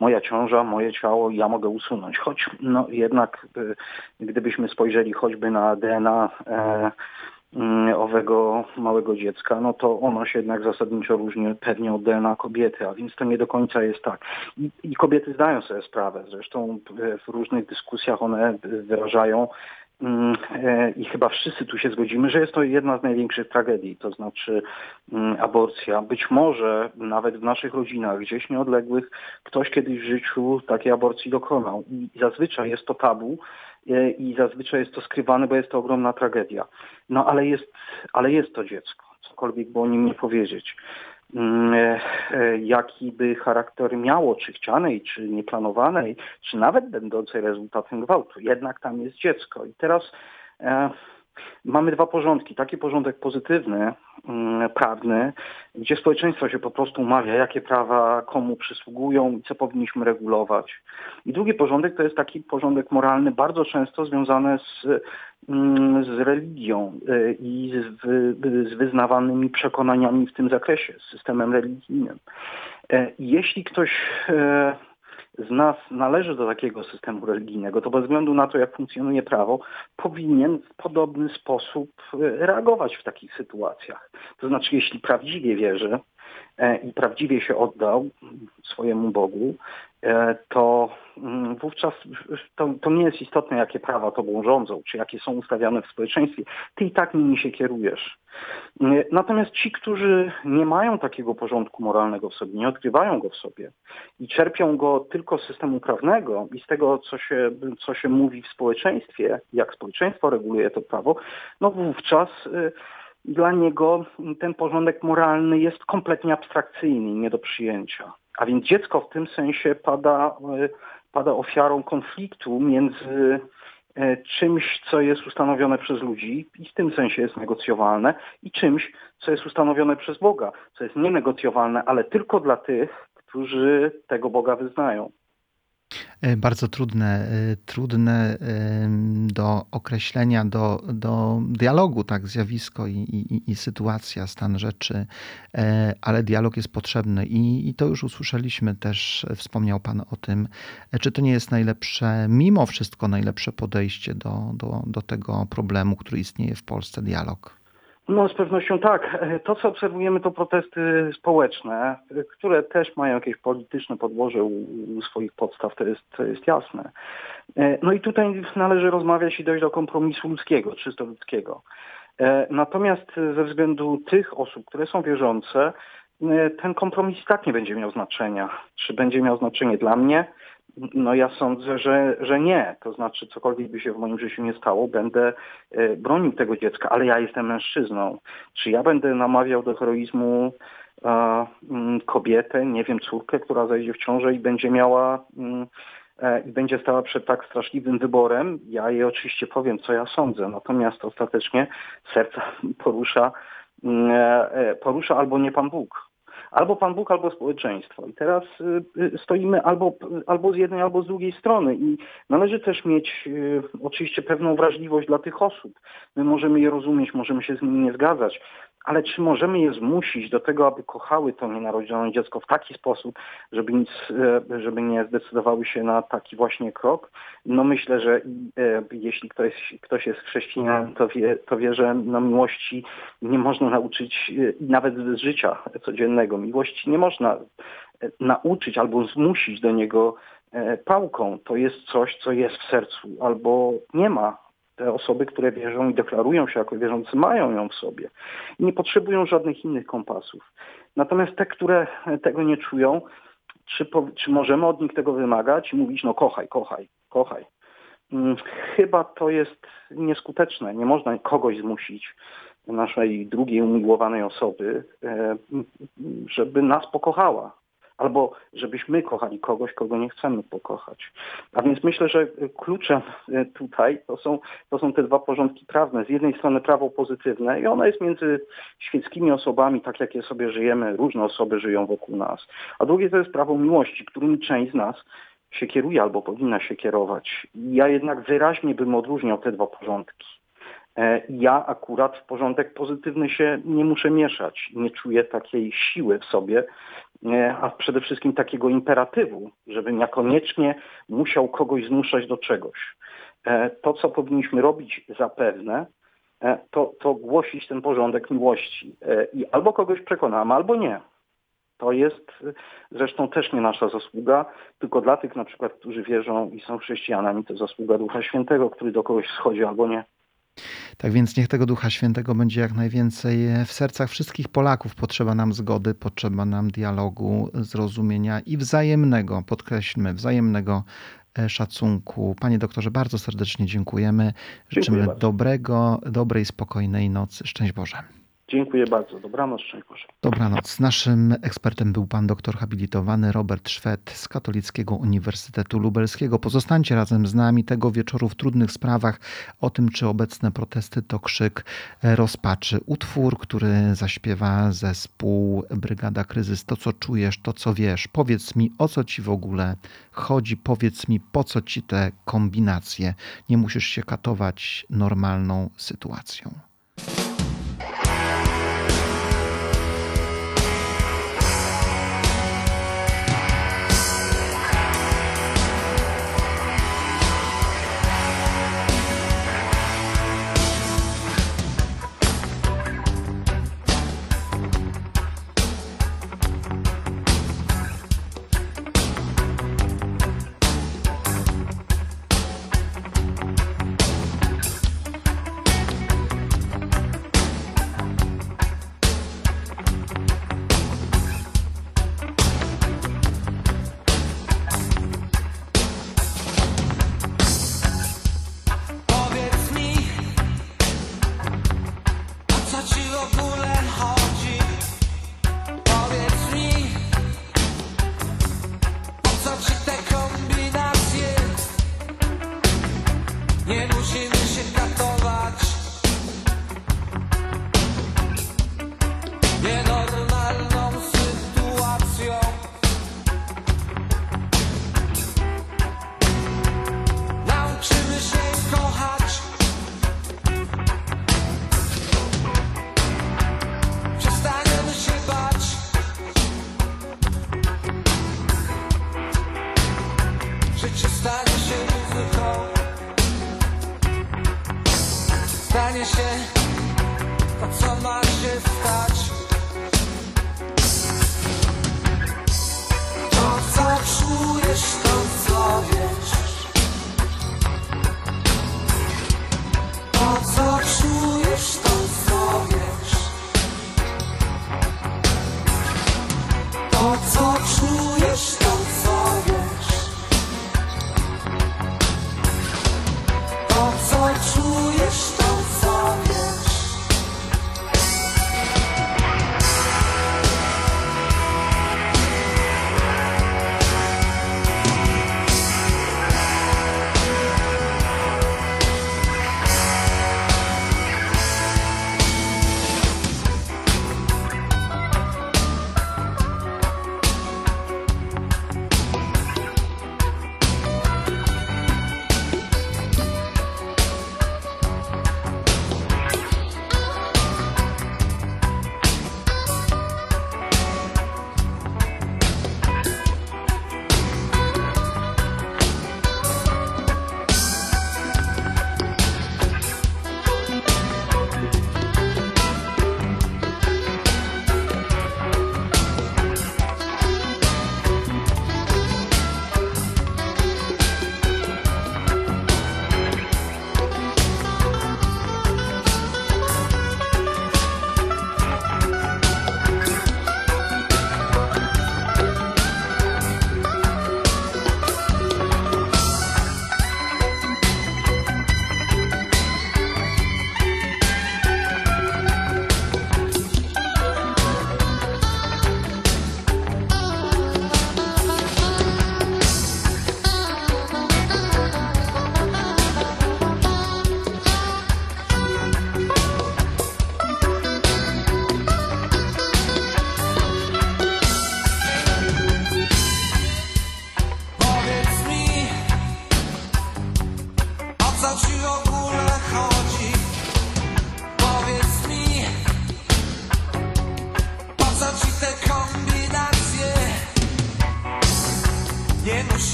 moja ciąża, moje ciało ja mogę usunąć. Choć no, jednak e, gdybyśmy spojrzeli choćby na DNA e, owego małego dziecka, no to ono się jednak zasadniczo różni pewnie od DNA kobiety, a więc to nie do końca jest tak. I, i kobiety zdają sobie sprawę, zresztą w różnych dyskusjach one wyrażają mm, e, i chyba wszyscy tu się zgodzimy, że jest to jedna z największych tragedii, to znaczy mm, aborcja. Być może nawet w naszych rodzinach, gdzieś nieodległych, ktoś kiedyś w życiu takiej aborcji dokonał. I zazwyczaj jest to tabu, i zazwyczaj jest to skrywane, bo jest to ogromna tragedia. No ale jest, ale jest to dziecko, cokolwiek by o nim nie powiedzieć. Mm, e, e, jaki by charakter miało, czy chcianej, czy nieplanowanej, czy nawet będącej rezultatem gwałtu. Jednak tam jest dziecko. I teraz mamy dwa porządki. Taki porządek pozytywny, mm, prawny, gdzie społeczeństwo się po prostu umawia, jakie prawa komu przysługują i co powinniśmy regulować. I drugi porządek to jest taki porządek moralny, bardzo często związany z, mm, z religią y, i z, z wyznawanymi przekonaniami w tym zakresie, z systemem religijnym. E, jeśli ktoś e, z nas należy do takiego systemu religijnego, to bez względu na to, jak funkcjonuje prawo, powinien w podobny sposób e, reagować w takich sytuacjach. To znaczy, jeśli prawdziwie wierzy e, i prawdziwie się oddał swojemu Bogu, E, to mm, wówczas to, to, nie jest istotne, jakie prawa tobą rządzą, czy jakie są ustawiane w społeczeństwie. Ty i tak nimi się kierujesz. E, natomiast ci, którzy nie mają takiego porządku moralnego w sobie, nie odkrywają go w sobie i czerpią go tylko z systemu prawnego i z tego, co się, co się mówi w społeczeństwie, jak społeczeństwo reguluje to prawo, no wówczas e, dla niego ten porządek moralny jest kompletnie abstrakcyjny i nie do przyjęcia. A więc dziecko w tym sensie pada, e, pada ofiarą konfliktu między e, czymś, co jest ustanowione przez ludzi i w tym sensie jest negocjowalne, i czymś, co jest ustanowione przez Boga, co jest nienegocjowalne, ale tylko dla tych, którzy tego Boga wyznają. E, bardzo trudne, e, trudne do określenia, do, do dialogu, tak, zjawisko i, i, i sytuacja, stan rzeczy, e, ale dialog jest potrzebny i, i to już usłyszeliśmy też, wspomniał Pan o tym, czy to nie jest najlepsze, mimo wszystko najlepsze podejście do, do, do tego problemu, który istnieje w Polsce, dialog. No z pewnością tak. To, co obserwujemy, to protesty społeczne, które też mają jakieś polityczne podłoże u, u swoich podstaw, to jest, to jest jasne. No i tutaj należy rozmawiać i dojść do kompromisu ludzkiego, czysto ludzkiego. Natomiast ze względu tych osób, które są wierzące, ten kompromis i tak nie będzie miał znaczenia. Czy będzie miał znaczenie dla mnie, no ja sądzę, że, że nie. To znaczy cokolwiek by się w moim życiu nie stało, będę e, bronił tego dziecka, ale ja jestem mężczyzną. Czy ja będę namawiał do heroizmu mm, kobietę, nie wiem, córkę, która zajdzie w ciążę i będzie miała mm, e, i będzie stała przed tak straszliwym wyborem, ja jej oczywiście powiem, co ja sądzę. Natomiast ostatecznie serca porusza, mm, e, porusza albo nie Pan Bóg. Albo Pan Bóg, albo społeczeństwo. I teraz y, y, stoimy albo, albo z jednej, albo z drugiej strony. I należy też mieć y, oczywiście pewną wrażliwość dla tych osób. My możemy je rozumieć, możemy się z nimi nie zgadzać, ale czy możemy je zmusić do tego, aby kochały to nienarodzone dziecko w taki sposób, żeby, nic, e, żeby nie zdecydowały się na taki właśnie krok? No myślę, że e, jeśli ktoś, ktoś jest chrześcijaninem, to wie, to wie, że no miłości nie można nauczyć e, nawet z życia codziennego. Miłości nie można nauczyć albo zmusić do niego pałką. To jest coś, co jest w sercu albo nie ma te osoby, które wierzą i deklarują się jako wierzący, mają ją w sobie i nie potrzebują żadnych innych kompasów. Natomiast te, które tego nie czują, czy, po, czy możemy od nich tego wymagać i mówić, no kochaj, kochaj, kochaj. Hmm, chyba to jest nieskuteczne. Nie można kogoś zmusić, naszej drugiej umiłowanej osoby, e, żeby nas pokochała albo żebyśmy kochali kogoś, kogo nie chcemy pokochać. A więc myślę, że kluczem e, tutaj to są, to są te dwa porządki prawne. Z jednej strony prawo pozytywne i ono jest między świeckimi osobami, tak jak je sobie żyjemy, różne osoby żyją wokół nas. A drugie to jest prawo miłości, którym część z nas się kieruje albo powinna się kierować. Ja jednak wyraźnie bym odróżniał te dwa porządki. E, ja akurat w porządek pozytywny się nie muszę mieszać. Nie czuję takiej siły w sobie, a przede wszystkim takiego imperatywu, żebym ja koniecznie musiał kogoś zmuszać do czegoś. E, to, co powinniśmy robić zapewne, e, to, to głosić ten porządek miłości. E, I albo kogoś przekonamy, albo nie. To jest zresztą też nie nasza zasługa, tylko dla tych na przykład, którzy wierzą i są chrześcijanami, to zasługa Ducha Świętego, który do kogoś schodzi albo nie. Tak więc niech tego Ducha Świętego będzie jak najwięcej w sercach wszystkich Polaków. Potrzeba nam zgody, potrzeba nam dialogu, zrozumienia i wzajemnego, podkreślmy, wzajemnego e, szacunku. Panie doktorze, bardzo serdecznie dziękujemy. Życzymy Dziękuję dobrego, dobrej, spokojnej nocy. Szczęść Boże. Dziękuję bardzo. Dobranoc, szczęść. Dobranoc. Naszym ekspertem był pan doktor habilitowany Robert Szwed z Katolickiego Uniwersytetu Lubelskiego. Pozostańcie razem z nami tego wieczoru w trudnych sprawach o tym, czy obecne protesty to krzyk rozpaczy. Utwór, który zaśpiewa zespół Brygada Kryzys. To, co czujesz, to, co wiesz. Powiedz mi, o co ci w ogóle chodzi. Powiedz mi, po co ci te kombinacje. Nie musisz się katować normalną sytuacją.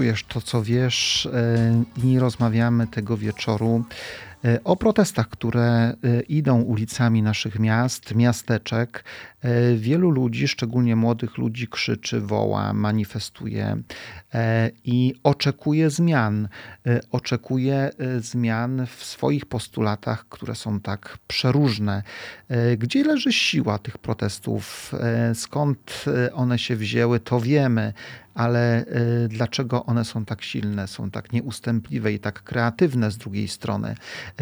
Czujesz, to, co wiesz, e, i rozmawiamy tego wieczoru e, o protestach, które e, idą ulicami naszych miast, miasteczek. E, Wielu ludzi, szczególnie młodych ludzi, krzyczy, woła, manifestuje e, i oczekuje zmian. E, Oczekuje zmian w swoich postulatach, które są tak przeróżne. Gdzie leży siła tych protestów? Skąd one się wzięły, to wiemy ale dlaczego one są tak silne, są tak nieustępliwe i tak kreatywne z drugiej strony.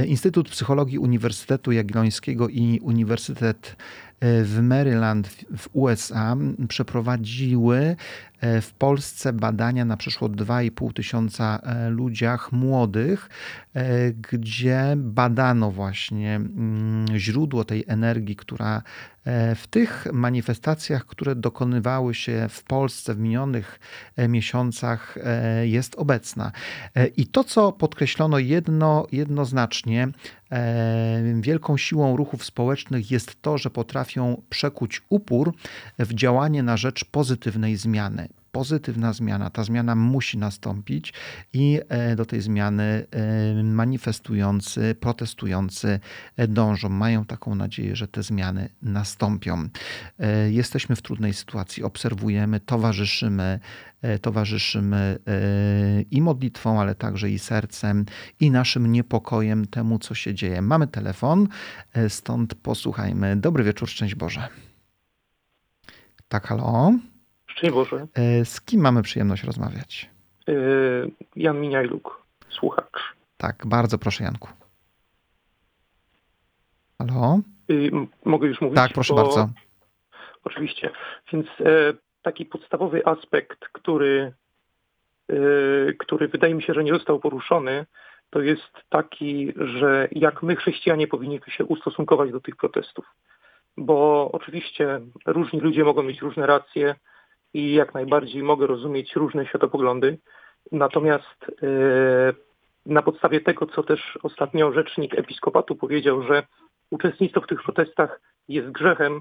Instytut Psychologii Uniwersytetu Jagiellońskiego i Uniwersytet w Maryland w- USA przeprowadziły y, w Polsce badania na przeszło 2,5 tysiąca e, ludziach młodych, e, gdzie badano właśnie mm, źródło tej energii, która e, w tych manifestacjach, które dokonywały się w Polsce w minionych e, miesiącach, e, jest obecna. E, I to, co podkreślono jedno, jednoznacznie, e, wielką siłą ruchów społecznych jest to, że potrafią przekuć upór w działanie na rzecz pozytywnej zmiany. Pozytywna zmiana, ta zmiana musi nastąpić i e, do tej zmiany e, manifestujący, protestujący e, dążą, mają taką nadzieję, że te zmiany nastąpią. Jesteśmy w trudnej sytuacji, obserwujemy, towarzyszymy, towarzyszymy i modlitwą, ale także i sercem, i naszym niepokojem temu, co się dzieje. Mamy telefon, stąd posłuchajmy. Dobry wieczór, szczęść Boże. Tak, halo? Szczęść Boże. E, Z kim mamy przyjemność rozmawiać? Yy, Jan Miniajluk, słuchacz. Tak, bardzo proszę Janku. Halo? Y, mogę już mówić? Tak, proszę Bo- bardzo. Oczywiście. Więc e, taki podstawowy aspekt, który, e, który wydaje mi się, że nie został poruszony, to jest taki, że jak my chrześcijanie powinniśmy się ustosunkować do tych protestów. Bo oczywiście różni ludzie mogą mieć różne racje i jak najbardziej mogę rozumieć różne światopoglądy. Natomiast e, na podstawie tego, co też ostatnio rzecznik episkopatu powiedział, że uczestnictwo w tych protestach jest grzechem,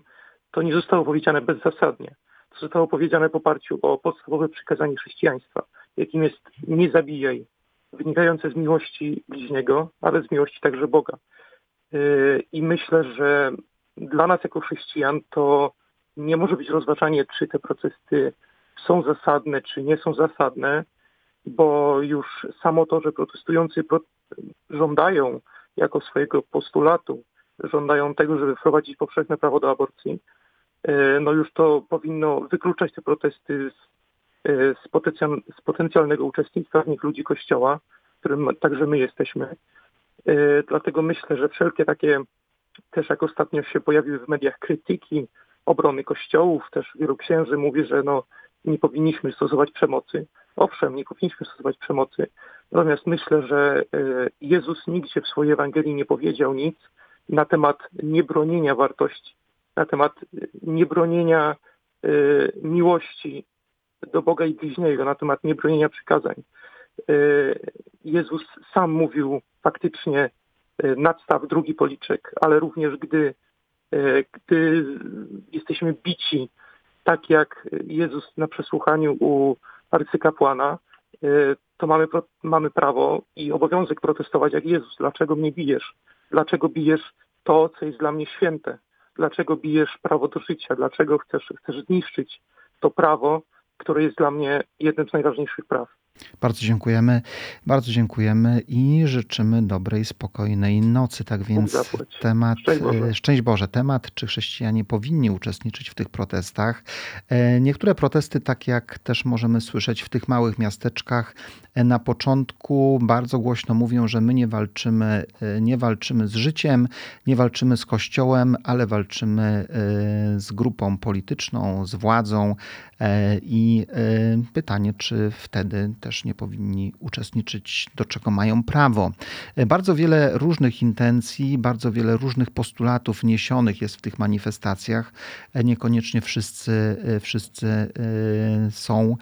to nie zostało powiedziane bezzasadnie. To zostało powiedziane w oparciu o podstawowe przykazanie chrześcijaństwa, jakim jest nie zabijaj, wynikające z miłości bliźniego, ale z miłości także Boga. Yy, I myślę, że dla nas jako chrześcijan to nie może być rozważanie, czy te protesty są zasadne, czy nie są zasadne, bo już samo to, że protestujący pro- żądają jako swojego postulatu, żądają tego, żeby wprowadzić powszechne prawo do aborcji, e, no już to powinno wykluczać te protesty z, e, z, potencjal, z potencjalnego uczestnictwa w nich ludzi Kościoła, którym także my jesteśmy. E, Dlatego myślę, że wszelkie takie, też jak ostatnio się pojawiły w mediach krytyki obrony kościołów, też wielu księży mówi, że no, nie powinniśmy stosować przemocy. Owszem, nie powinniśmy stosować przemocy. Natomiast myślę, że e, Jezus nigdzie w swojej Ewangelii nie powiedział nic na temat niebronienia wartości, na temat e, niebronienia e, miłości do Boga i bliźniego, na temat niebronienia przykazań. Jezus sam mówił faktycznie nadstaw drugi policzek, ale również gdy, gdy jesteśmy bici, tak jak Jezus na przesłuchaniu u arcykapłana, e, to mamy, mamy prawo i obowiązek protestować jak Jezus. Dlaczego mnie bijesz? Dlaczego bijesz to, co jest dla mnie święte? Dlaczego bijesz prawo do życia? Dlaczego chcesz, chcesz zniszczyć to prawo, które jest dla mnie jednym z najważniejszych praw? Bardzo dziękujemy. Bardzo dziękujemy i życzymy dobrej, spokojnej nocy. Tak więc temat, Szczęść Boże. e, szczęść Boże, temat, czy chrześcijanie powinni uczestniczyć w tych protestach. E, Niektóre protesty, tak jak też możemy słyszeć w tych małych miasteczkach, e, na początku bardzo głośno mówią, że my nie walczymy, nie walczymy z życiem, nie walczymy z kościołem, ale walczymy z grupą polityczną, z władzą i pytanie, czy wtedy też nie powinni uczestniczyć, do czego mają prawo. E, Bardzo wiele różnych intencji, bardzo wiele różnych postulatów niesionych jest w tych manifestacjach. E, Niekoniecznie wszyscy, e, wszyscy są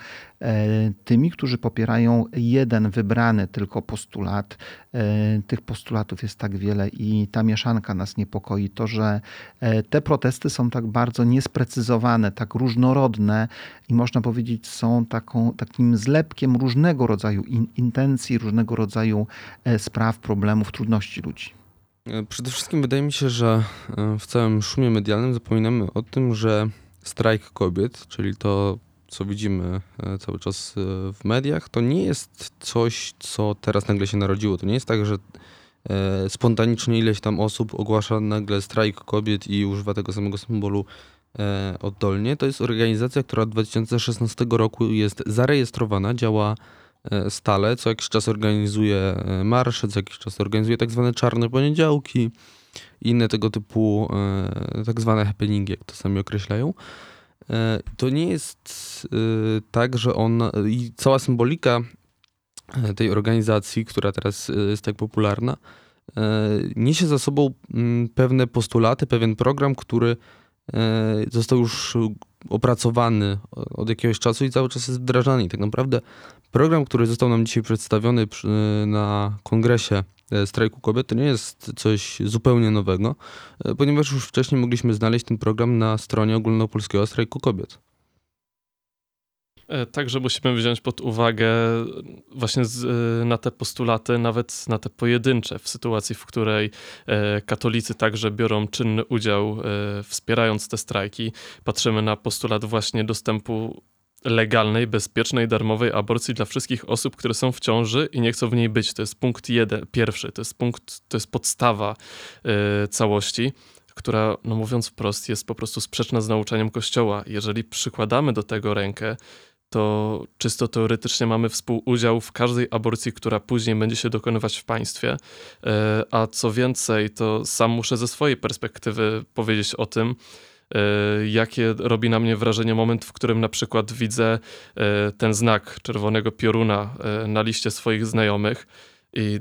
tymi, którzy popierają jeden wybrany tylko postulat. E, Tych postulatów jest tak wiele i ta mieszanka nas niepokoi. To, że e, te protesty są tak bardzo niesprecyzowane, tak różnorodne i można powiedzieć są taką, takim zlepkiem różnego rodzaju in, intencji, różnego rodzaju e, spraw, problemów, trudności ludzi. E, Przede wszystkim wydaje mi się, że e, w całym szumie medialnym zapominamy o tym, że strajk kobiet, czyli to, co widzimy e, cały czas e, w mediach, to nie jest coś, co teraz nagle się narodziło. To nie jest tak, że e, spontanicznie ileś tam osób ogłasza nagle strajk kobiet i używa tego samego symbolu oddolnie. To jest organizacja, która od 2016 roku jest zarejestrowana, działa stale, co jakiś czas organizuje marsze, co jakiś czas organizuje tak zwane czarne poniedziałki, inne tego typu tak zwane happeningi, jak to sami określają. E, To nie jest e, tak, że on i cała symbolika e, tej organizacji, która teraz e, jest tak popularna, e, niesie za sobą mm, pewne postulaty, pewien program, który e, został już opracowany od jakiegoś czasu i cały czas jest wdrażany. I tak naprawdę program, który został nam dzisiaj przedstawiony przy, na kongresie e, strajku kobiet, to nie jest coś zupełnie nowego, e, ponieważ już wcześniej mogliśmy znaleźć ten program na stronie ogólnopolskiego strajku kobiet. E, Także musimy wziąć pod uwagę właśnie z, e, na te postulaty, nawet na te pojedyncze, w sytuacji, w której e, katolicy także biorą czynny udział, wspierając te strajki. Patrzymy na postulat właśnie dostępu legalnej, bezpiecznej, darmowej aborcji dla wszystkich osób, które są w ciąży i nie chcą w niej być. To jest punkt jeden, pierwszy, to jest punkt, to jest podstawa całości która, no mówiąc wprost, jest po prostu sprzeczna z nauczaniem Kościoła. Jeżeli przykładamy do tego rękę, to czysto teoretycznie mamy współudział w każdej aborcji, która później będzie się dokonywać w państwie. E, a co więcej, to sam muszę ze swojej perspektywy powiedzieć o tym, e, jakie robi na mnie wrażenie moment, w którym na przykład widzę e, ten znak czerwonego pioruna na liście swoich znajomych i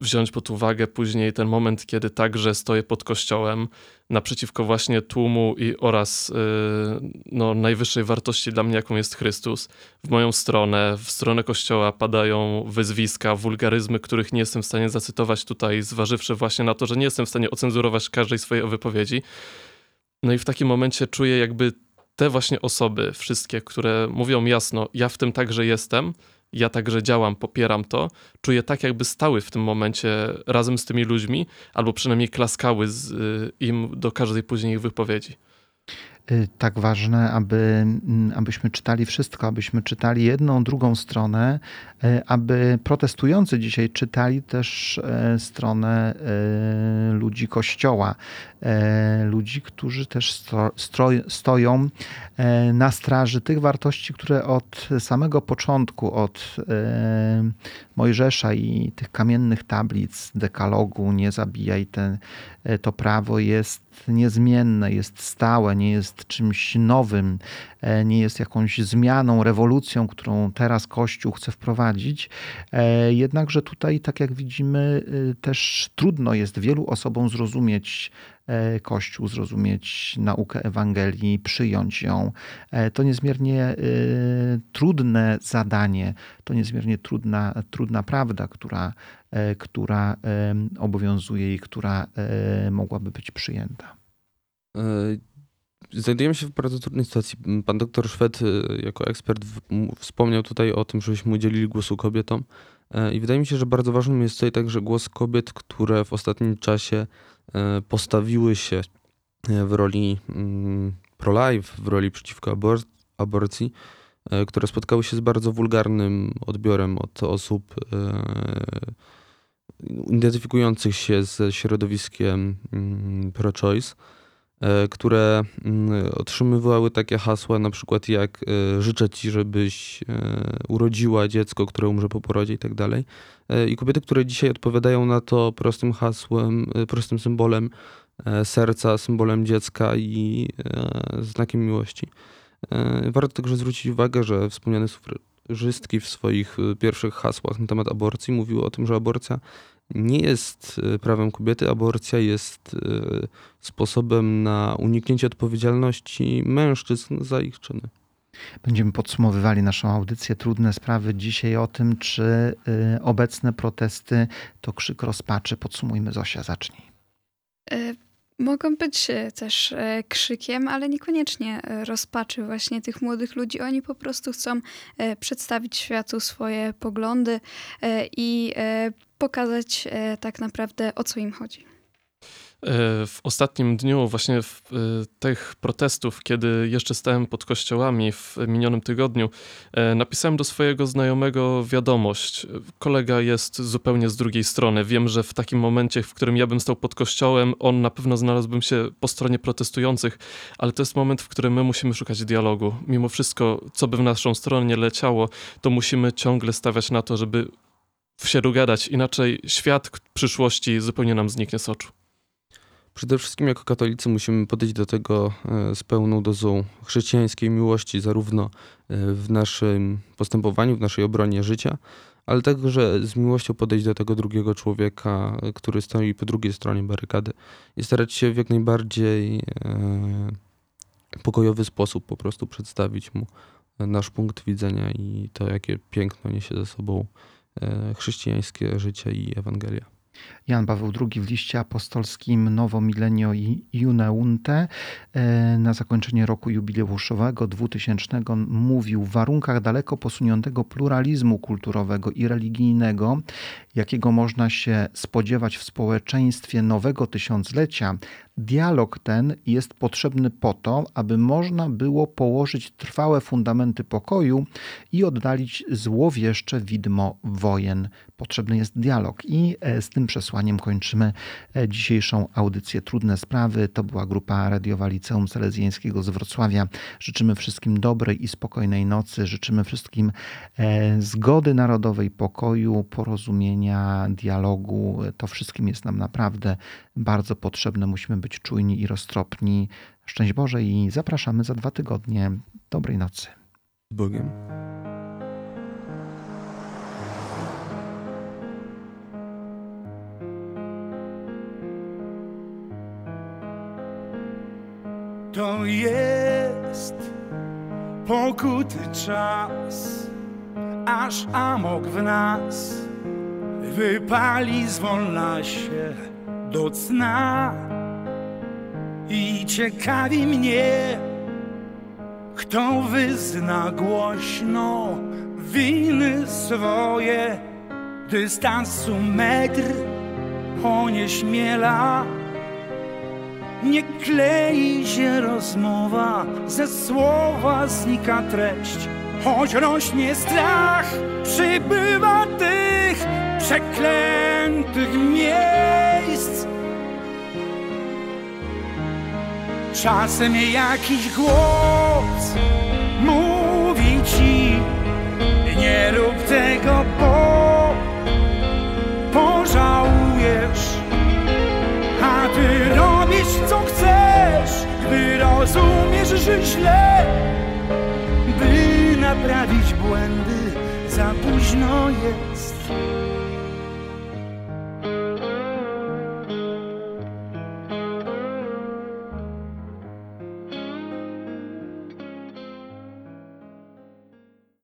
wziąć pod uwagę później ten moment, kiedy także stoję pod kościołem naprzeciwko właśnie tłumu i oraz yy, no, najwyższej wartości dla mnie, jaką jest Chrystus. W moją stronę, w stronę kościoła padają wyzwiska, wulgaryzmy, których nie jestem w stanie zacytować tutaj, zważywszy właśnie na to, że nie jestem w stanie ocenzurować każdej swojej wypowiedzi. No i w takim momencie czuję jakby te właśnie osoby, wszystkie, które mówią jasno, ja w tym także jestem, ja także działam, popieram to, czuję tak, jakby stały w tym momencie razem z tymi ludźmi, albo przynajmniej klaskały z, y, im do każdej później ich wypowiedzi. Y, tak ważne, aby, mm, abyśmy czytali wszystko, abyśmy czytali jedną, drugą stronę, y, aby protestujący dzisiaj czytali też e, stronę e, ludzi Kościoła, e, ludzi, którzy też sto, stoją na straży tych wartości, które od samego początku, od Mojżesza i tych kamiennych tablic, dekalogu, nie zabijaj, ten, to prawo jest niezmienne, jest stałe, nie jest czymś nowym, e, nie jest jakąś zmianą, rewolucją, którą teraz Kościół chce wprowadzić. E, jednakże tutaj, tak jak widzimy, e, też trudno jest wielu osobom zrozumieć Kościół, zrozumieć naukę Ewangelii, przyjąć ją. To niezmiernie trudne zadanie, to niezmiernie trudna, trudna prawda, która, która obowiązuje i która mogłaby być przyjęta. Znajdujemy się w bardzo trudnej sytuacji. Pan doktor Szwed y, jako ekspert wspomniał tutaj o tym, żebyśmy udzielili głosu kobietom. E, I wydaje mi się, że bardzo ważnym jest tutaj także głos kobiet, które w ostatnim czasie e, postawiły się e, w roli mm, pro-life, w roli przeciwko abor aborcji, które spotkały się z bardzo wulgarnym odbiorem od osób identyfikujących się ze środowiskiem mm, pro-choice. E, które mm, otrzymywały takie hasła, na przykład jak e, życzę ci, żebyś e, urodziła dziecko, które umrze po porodzie i tak dalej. I kobiety, które dzisiaj odpowiadają na to prostym hasłem, prostym symbolem serca, symbolem dziecka i znakiem miłości. Warto także zwrócić uwagę, że wspomniane sufrażystki w swoich pierwszych hasłach na temat aborcji mówiły o tym, że aborcja nie jest y, prawem kobiety. Aborcja jest y, sposobem na uniknięcie odpowiedzialności mężczyzn za ich czyny. Będziemy podsumowywali naszą audycję Trudne Sprawy dzisiaj o tym, czy y, obecne protesty to krzyk rozpaczy. Podsumujmy, Zosia, zacznij. E, mogą być e, też e, krzykiem, ale niekoniecznie rozpaczy właśnie tych młodych ludzi. Oni po prostu chcą przedstawić światu swoje poglądy i pokazać e, tak naprawdę o co im chodzi. E, w ostatnim dniu, właśnie e, tych protestów, kiedy jeszcze stałem pod kościołami w minionym tygodniu, napisałem do swojego znajomego wiadomość. Kolega jest zupełnie z drugiej strony. Wiem, że w takim momencie, w którym ja bym stał pod kościołem, on na pewno znalazłbym się po stronie protestujących, ale to jest moment, w którym my musimy szukać dialogu. Mimo wszystko, co by w naszą stronę nie leciało, to musimy ciągle stawiać na to, żeby się dogadać, inaczej świat przyszłości zupełnie nam zniknie z oczu. Przede wszystkim jako katolicy musimy podejść do tego e, z pełną dozą chrześcijańskiej miłości, zarówno e, w naszym postępowaniu, w naszej obronie życia, ale także z miłością podejść do tego drugiego człowieka, który stoi po drugiej stronie barykady i starać się w jak najbardziej e, pokojowy sposób po prostu przedstawić mu nasz punkt widzenia i to, jakie piękno niesie ze sobą E, chrześcijańskie życie i Ewangelia. Jan Paweł II w liście apostolskim Nowo Milenio i Juneunte e, na zakończenie roku jubileuszowego 2000 mówił w warunkach daleko posuniętego pluralizmu kulturowego i religijnego, jakiego można się spodziewać w społeczeństwie nowego tysiąclecia, Dialog ten jest potrzebny po to, aby można było położyć trwałe fundamenty pokoju i oddalić złowieszcze widmo wojen. Potrzebny jest dialog. I e, z tym przesłaniem kończymy e, dzisiejszą audycję Trudne Sprawy. To była grupa radiowa Liceum Salezjańskiego z Wrocławia. Życzymy wszystkim dobrej i spokojnej nocy. Życzymy wszystkim e, zgody narodowej, pokoju, porozumienia, dialogu. To wszystkim jest nam naprawdę bardzo potrzebne. Musimy być czujni i roztropni. Szczęść Boże i zapraszamy za dwa tygodnie. Dobrej nocy. Z Bogiem. Jest pokuty czas, aż amok w nas wypali zwolna się do cna. I ciekawi mnie, kto wyzna głośno winy swoje, dystansu metr onieśmiela. Nie klei się rozmowa, ze słowa znika treść. Choć rośnie strach, przybywa tych przeklętych miejsc. Czasem jakiś głos mówi ci, nie rób tego, że źle, by naprawić błędy, za późno jest.